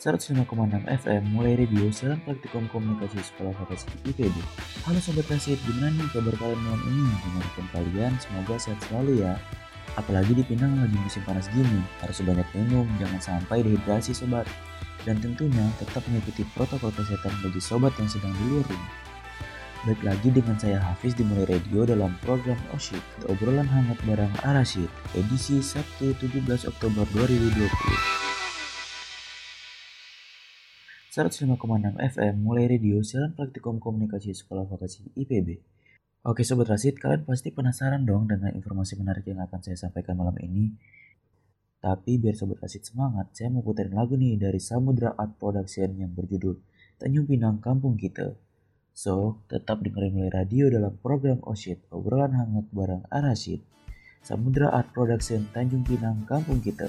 105,6 FM mulai radio siaran praktikum komunikasi sekolah vokasi IPB. Halo Sobat Rasid, gimana nih kabar kalian malam ini? Di mana pun kalian, semoga sehat selalu ya. Apalagi di Pinang lagi musim panas gini, harus banyak minum, jangan sampai dehidrasi sobat. Dan tentunya tetap mengikuti protokol kesehatan bagi sobat yang sedang di luar rumah. Baik lagi dengan saya Hafiz di Mulai Radio dalam program Oshit, obrolan hangat barang Arasid, edisi Sabtu 17 Oktober 2020. 105,6 FM mulai radio siaran praktikum komunikasi sekolah vokasi IPB. Oke Sobat Rasid, kalian pasti penasaran dong dengan informasi menarik yang akan saya sampaikan malam ini. Tapi biar Sobat Rasid semangat, saya mau puterin lagu nih dari Samudra Art Production yang berjudul Tanjung Pinang Kampung Kita. So, tetap dengerin mulai radio dalam program Oshit, obrolan hangat bareng Arasid. Samudra Art Production Tanjung Pinang Kampung Kita.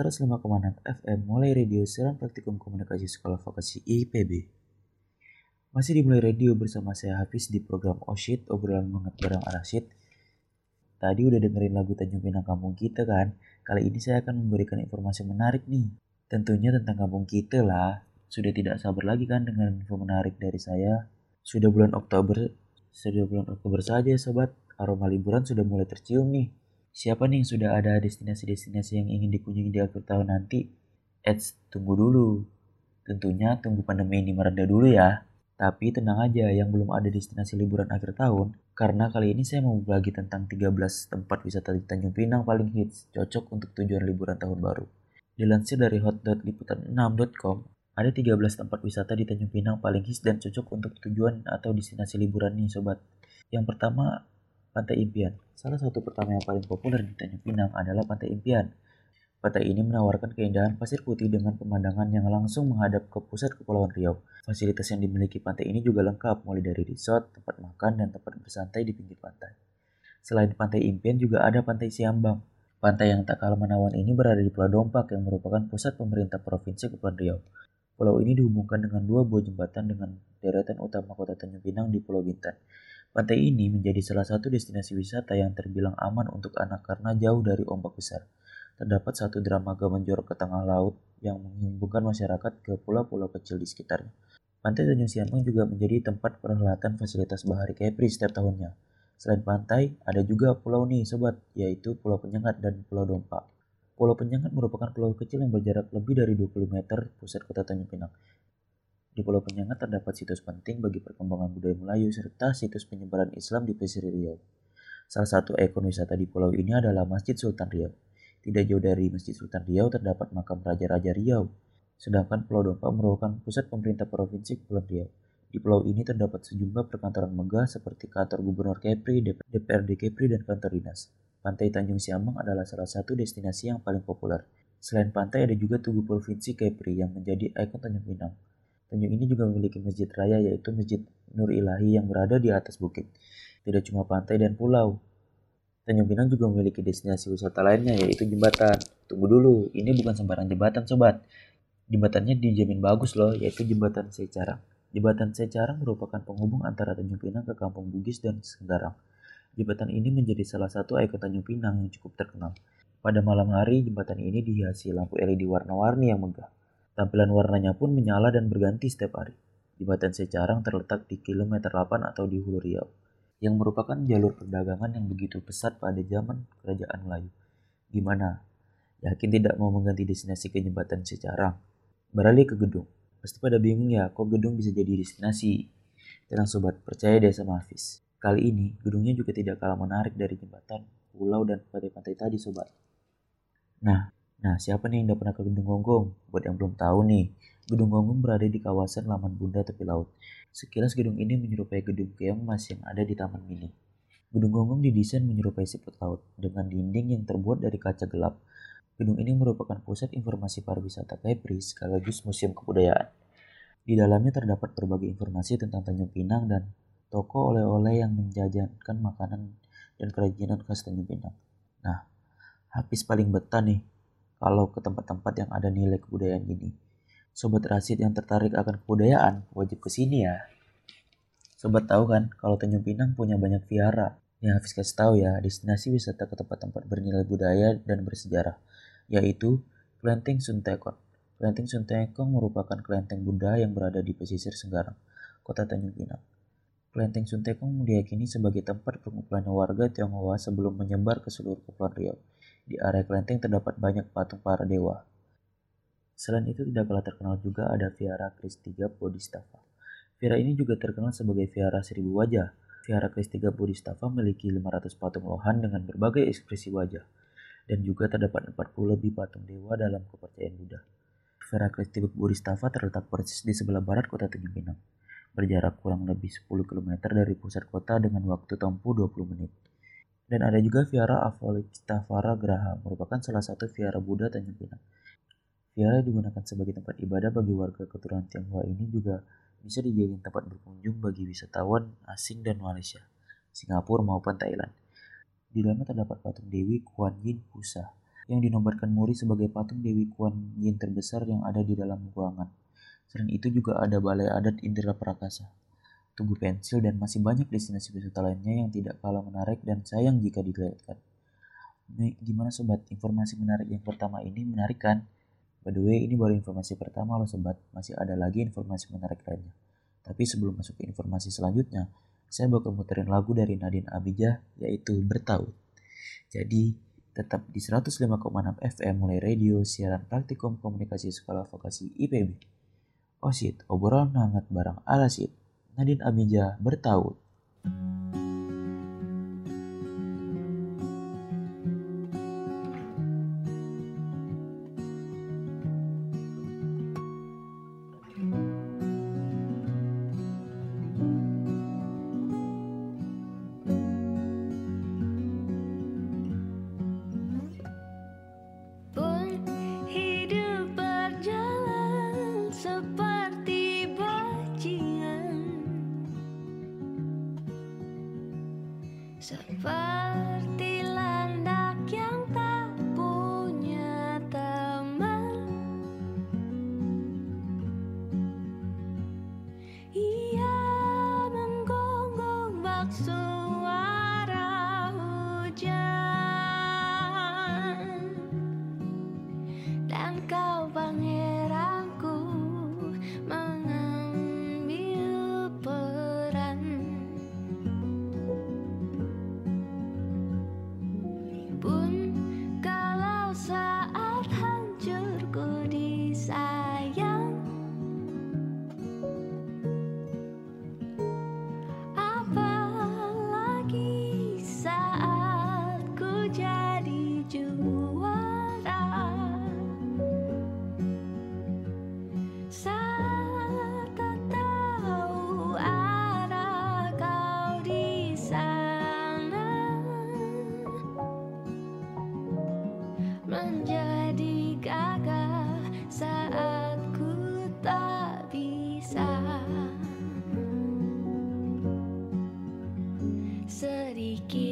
105,6 FM mulai radio siaran praktikum komunikasi sekolah vokasi IPB. Masih dimulai radio bersama saya Hafiz di program Oshit, obrolan banget bareng Arasid. Tadi udah dengerin lagu Tanjung Pinang kampung kita kan? Kali ini saya akan memberikan informasi menarik nih. Tentunya tentang kampung kita lah. Sudah tidak sabar lagi kan dengan info menarik dari saya. Sudah bulan Oktober, sudah bulan Oktober saja sobat. Aroma liburan sudah mulai tercium nih. Siapa nih yang sudah ada destinasi-destinasi yang ingin dikunjungi di akhir tahun nanti? Eits, tunggu dulu. Tentunya tunggu pandemi ini mereda dulu ya. Tapi tenang aja yang belum ada destinasi liburan akhir tahun, karena kali ini saya mau berbagi tentang 13 tempat wisata di Tanjung Pinang paling hits, cocok untuk tujuan liburan tahun baru. Dilansir dari hot.liputan6.com, ada 13 tempat wisata di Tanjung Pinang paling hits dan cocok untuk tujuan atau destinasi liburan nih sobat. Yang pertama, Pantai Impian. Salah satu pertama yang paling populer di Tanjung Pinang adalah Pantai Impian. Pantai ini menawarkan keindahan pasir putih dengan pemandangan yang langsung menghadap ke pusat Kepulauan Riau. Fasilitas yang dimiliki pantai ini juga lengkap, mulai dari resort, tempat makan, dan tempat bersantai di pinggir pantai. Selain Pantai Impian juga ada Pantai Siambang. Pantai yang tak kalah menawan ini berada di Pulau Dompak yang merupakan pusat pemerintah Provinsi Kepulauan Riau. Pulau ini dihubungkan dengan dua buah jembatan dengan deretan utama kota Tanjung Pinang di Pulau Bintan. Pantai ini menjadi salah satu destinasi wisata yang terbilang aman untuk anak karena jauh dari ombak besar. Terdapat satu dermaga menjorok ke tengah laut yang menghubungkan masyarakat ke pulau-pulau kecil di sekitarnya. Pantai Tanjung Siambang juga menjadi tempat perhelatan fasilitas bahari Kepri setiap tahunnya. Selain pantai, ada juga pulau nih sobat, yaitu Pulau Penyengat dan Pulau Dompa. Pulau Penyengat merupakan pulau kecil yang berjarak lebih dari 20 meter pusat kota Tanjung Pinang. Di Pulau Penyengat terdapat situs penting bagi perkembangan budaya Melayu serta situs penyebaran Islam di pesisir Riau. Salah satu ikon wisata di pulau ini adalah Masjid Sultan Riau. Tidak jauh dari Masjid Sultan Riau terdapat makam Raja-Raja Riau. Sedangkan Pulau Dompa merupakan pusat pemerintah Provinsi Kepulauan Riau. Di pulau ini terdapat sejumlah perkantoran megah seperti kantor Gubernur Kepri, DPRD Kepri, dan kantor dinas. Pantai Tanjung Siamang adalah salah satu destinasi yang paling populer. Selain pantai ada juga Tugu Provinsi Kepri yang menjadi ikon Tanjung Pinang. Tanjung ini juga memiliki masjid raya yaitu Masjid Nur Ilahi yang berada di atas bukit. Tidak cuma pantai dan pulau. Tanjung Pinang juga memiliki destinasi wisata lainnya yaitu jembatan. Tunggu dulu, ini bukan sembarang jembatan sobat. Jembatannya dijamin bagus loh, yaitu jembatan Secarang. Jembatan Secarang merupakan penghubung antara Tanjung Pinang ke Kampung Bugis dan Senggarang. Jembatan ini menjadi salah satu ikon Tanjung Pinang yang cukup terkenal. Pada malam hari, jembatan ini dihiasi lampu LED warna-warni yang megah. Tampilan warnanya pun menyala dan berganti setiap hari. Jembatan Secarang terletak di kilometer 8 atau di Hulu Riau, yang merupakan jalur perdagangan yang begitu pesat pada zaman Kerajaan Melayu. Gimana? Yakin tidak mau mengganti destinasi ke Jembatan Secarang? Beralih ke gedung. Pasti pada bingung ya, kok gedung bisa jadi destinasi? Tenang sobat, percaya deh sama Hafiz. Kali ini, gedungnya juga tidak kalah menarik dari jembatan, pulau, dan pantai-pantai tadi sobat. Nah, Nah, siapa nih yang udah pernah ke Gedung Gonggong? Buat yang belum tahu nih, Gedung Gonggong berada di kawasan Laman Bunda tepi laut. Sekilas gedung ini menyerupai gedung keong mas yang ada di Taman Mini. Gedung Gonggong didesain menyerupai siput laut dengan dinding yang terbuat dari kaca gelap. Gedung ini merupakan pusat informasi pariwisata Kepri sekaligus museum kebudayaan. Di dalamnya terdapat berbagai informasi tentang Tanjung Pinang dan toko oleh-oleh yang menjajakan makanan dan kerajinan khas Tanjung Pinang. Nah, habis paling betah nih kalau ke tempat-tempat yang ada nilai kebudayaan ini. Sobat Rasid yang tertarik akan kebudayaan wajib ke sini ya. Sobat tahu kan kalau Tanjung Pinang punya banyak vihara. Yang Hafiz kasih tahu ya, destinasi wisata ke tempat-tempat bernilai budaya dan bersejarah, yaitu Kelenteng Suntekon. Kelenteng Suntekon merupakan kelenteng Buddha yang berada di pesisir Senggarang, kota Tanjung Pinang. Kelenteng Suntekong diyakini sebagai tempat perkumpulan warga Tionghoa sebelum menyebar ke seluruh Kepulauan Riau. Di area kelenteng terdapat banyak patung para dewa. Selain itu tidak kalah terkenal juga ada Vihara Kristiga Bodhisattva. Vihara ini juga terkenal sebagai Vihara Seribu Wajah. Vihara Kristiga Bodhisattva memiliki 500 patung lohan dengan berbagai ekspresi wajah. Dan juga terdapat 40 lebih patung dewa dalam kepercayaan Buddha. Vihara Kristiga Bodhisattva terletak persis di sebelah barat kota Tanjung berjarak kurang lebih 10 km dari pusat kota dengan waktu tempuh 20 menit. Dan ada juga Vihara Avalokiteshvara Graha, merupakan salah satu Vihara Buddha Tanjung Pinang. Vihara digunakan sebagai tempat ibadah bagi warga keturunan Tionghoa ini juga bisa dijadikan tempat berkunjung bagi wisatawan asing dan Malaysia, Singapura maupun Thailand. Di dalamnya terdapat patung Dewi Kuan Yin Pusa yang dinobatkan Muri sebagai patung Dewi Kuan Yin terbesar yang ada di dalam ruangan. Selain itu juga ada balai adat Indra Prakasa, tugu pensil, dan masih banyak destinasi wisata lainnya yang tidak kalah menarik dan sayang jika dilihatkan. Gimana sobat, informasi menarik yang pertama ini menarik kan? By the way, ini baru informasi pertama loh sobat, masih ada lagi informasi menarik lainnya. Tapi sebelum masuk ke informasi selanjutnya, saya bakal muterin lagu dari Nadine Abijah yaitu Bertaut. Jadi, tetap di 105,6 FM mulai radio siaran praktikum komunikasi sekolah vokasi IPB. Osit, obrolan hangat barang Alasit, Nadine Abijah Bertaut. speaking.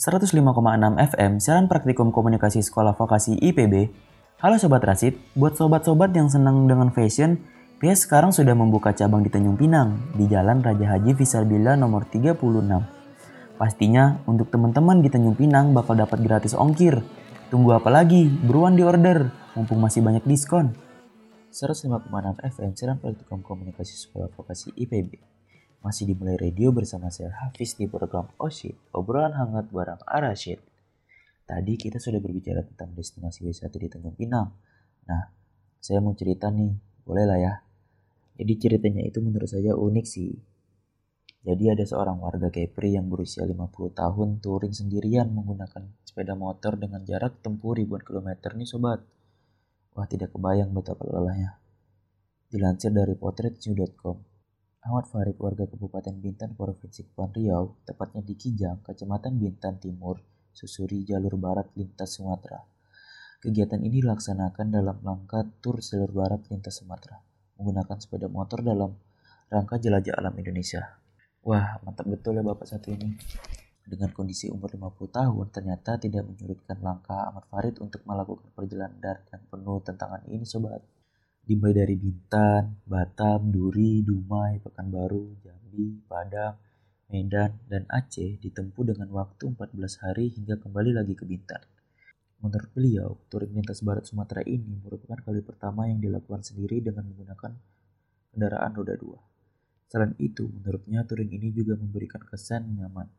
105,6 FM siaran praktikum komunikasi sekolah vokasi IPB. Halo Sobat Rasid, buat sobat-sobat yang senang dengan fashion, PS sekarang sudah membuka cabang di Tanjung Pinang, di Jalan Raja Haji Fisarbila nomor 36. Pastinya untuk teman-teman di Tanjung Pinang bakal dapat gratis ongkir. Tunggu apa lagi? Buruan di order, mumpung masih banyak diskon. 105,6 FM siaran praktikum komunikasi sekolah vokasi IPB. Masih dimulai radio bersama saya Hafiz di program Oshit, obrolan hangat barang Arashid. Tadi kita sudah berbicara tentang destinasi wisata di Tanjung Pinang. Nah, saya mau cerita nih, boleh lah ya. Jadi ceritanya itu menurut saya unik sih. Jadi ada seorang warga Kepri yang berusia 50 tahun touring sendirian menggunakan sepeda motor dengan jarak tempuh ribuan kilometer nih sobat. Wah tidak kebayang betapa lelahnya. Dilansir dari potretnew.com, Ahmad Farid warga Kabupaten Bintan Provinsi Kepulauan Riau, tepatnya di Kijang, Kecamatan Bintan Timur, Susuri Jalur Barat Lintas Sumatera. Kegiatan ini dilaksanakan dalam rangka tur jalur barat lintas Sumatera, menggunakan sepeda motor dalam rangka jelajah alam Indonesia. Wah, mantap betul ya Bapak satu ini. Dengan kondisi umur 50 tahun, ternyata tidak menyurutkan langkah Ahmad Farid untuk melakukan perjalanan darat yang penuh tantangan ini sobat. Dimulai dari Bintan, Batam, Duri, Dumai, Pekanbaru, Jambi, Padang, Medan, dan Aceh ditempuh dengan waktu 14 hari hingga kembali lagi ke Bintan. Menurut beliau, touring lintas barat Sumatera ini merupakan kali pertama yang dilakukan sendiri dengan menggunakan kendaraan roda dua. Selain itu, menurutnya touring ini juga memberikan kesan nyaman,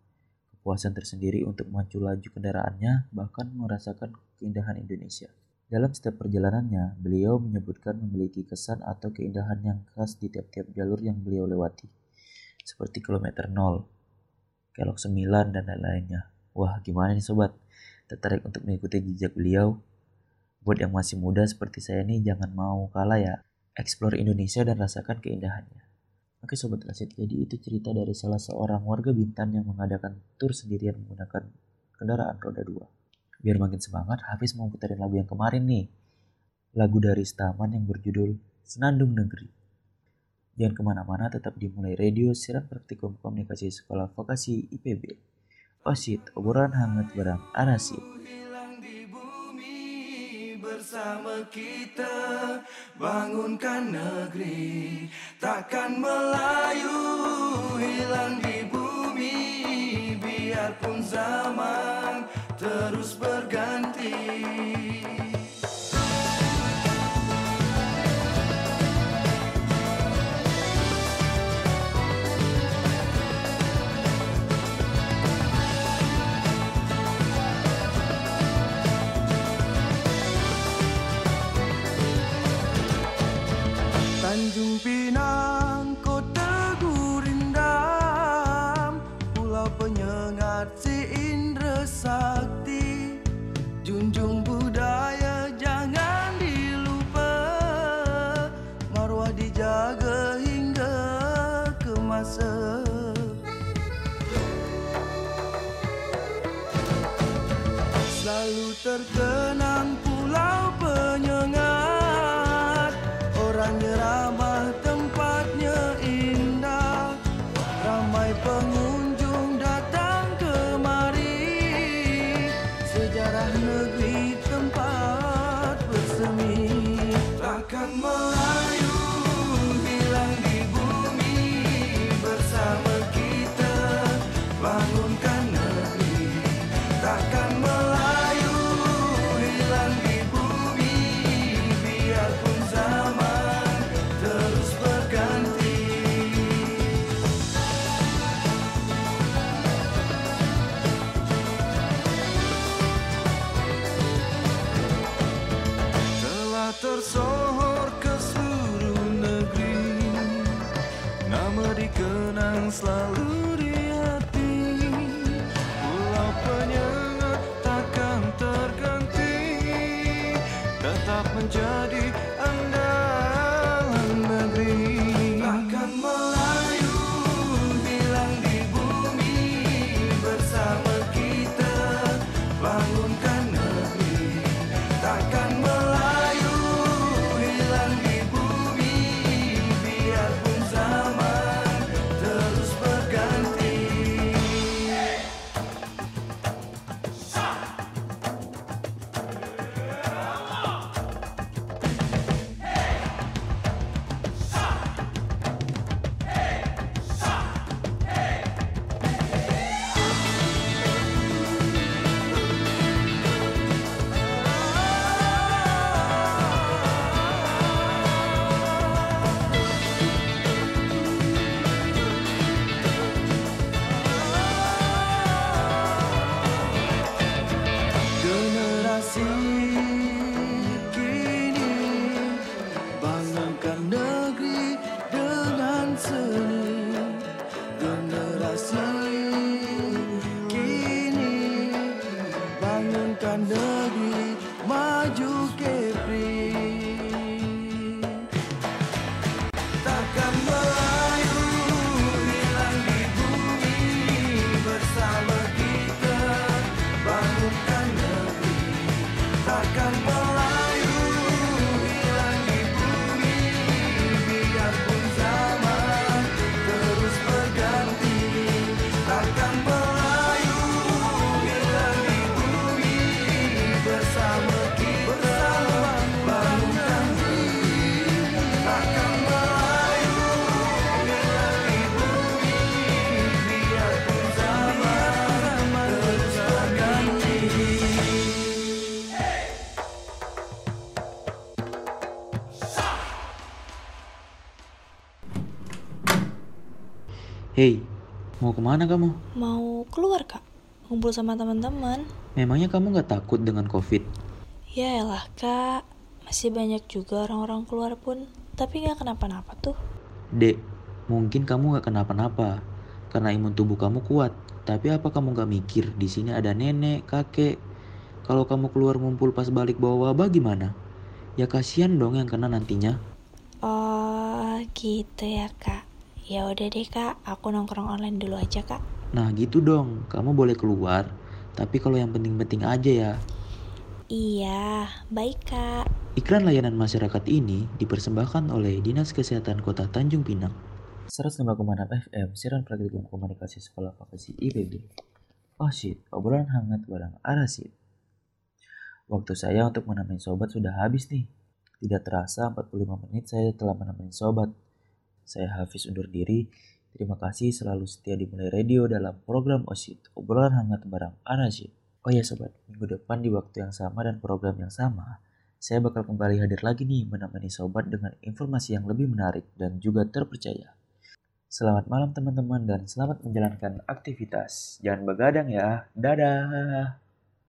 kepuasan tersendiri untuk maju laju kendaraannya, bahkan merasakan keindahan Indonesia. Dalam setiap perjalanannya, beliau menyebutkan memiliki kesan atau keindahan yang khas di tiap-tiap jalur yang beliau lewati, seperti kilometer 0, kelok 9, dan lain-lainnya. Wah, gimana nih sobat? Tertarik untuk mengikuti jejak beliau? Buat yang masih muda seperti saya nih, jangan mau kalah ya. Explore Indonesia dan rasakan keindahannya. Oke Sobat Rasid, jadi itu cerita dari salah seorang warga Bintan yang mengadakan tur sendirian menggunakan kendaraan roda dua. Biar makin semangat, Hafiz mau putarin lagu yang kemarin nih. Lagu dari Staman yang berjudul Senandung Negeri. Jangan ke mana-mana, tetap dimulai radio siaran praktikum komunikasi sekolah vokasi IPB. Osit, obrolan hangat barang Anasid bersama kita bangunkan negeri takkan melayu hilang di bumi biarpun zaman terus berganti. Tanjung Pinang, Selalu terkenang pulau penyengat selalu di hati. Pulau penyengat takkan terganti Tetap menjadi Hei, mau ke mana kamu? Mau keluar kak? Ngumpul sama teman-teman? Memangnya kamu nggak takut dengan covid? Ya elah kak, masih banyak juga orang-orang keluar pun, tapi nggak kenapa-napa tuh. Dek, mungkin kamu nggak kenapa-napa karena imun tubuh kamu kuat. Tapi apa kamu nggak mikir di sini ada nenek, kakek? Kalau kamu keluar ngumpul pas balik bawa wabah gimana? Ya kasihan dong yang kena nantinya. Oh gitu ya kak. Ya udah deh kak, aku nongkrong online dulu aja kak. Nah gitu dong, kamu boleh keluar. Tapi kalau yang penting-penting aja ya. Iya, baik kak. Iklan layanan masyarakat ini dipersembahkan oleh Dinas Kesehatan Kota Tanjung Pinang. 105,6 FM, siaran praktikum komunikasi sekolah vokasi IPB. Oh shit, obrolan hangat barang Arasid. Waktu saya untuk menemani sobat sudah habis nih. Tidak terasa 45 menit saya telah menemani sobat. Saya Hafiz undur diri. Terima kasih selalu setia dimulai radio dalam program OSIT, obrolan hangat barang Arasid. Oh ya sobat, minggu depan di waktu yang sama dan program yang sama, saya bakal kembali hadir lagi nih menemani sobat dengan informasi yang lebih menarik dan juga terpercaya. Selamat malam teman-teman dan selamat menjalankan aktivitas. Jangan begadang ya. Dadah.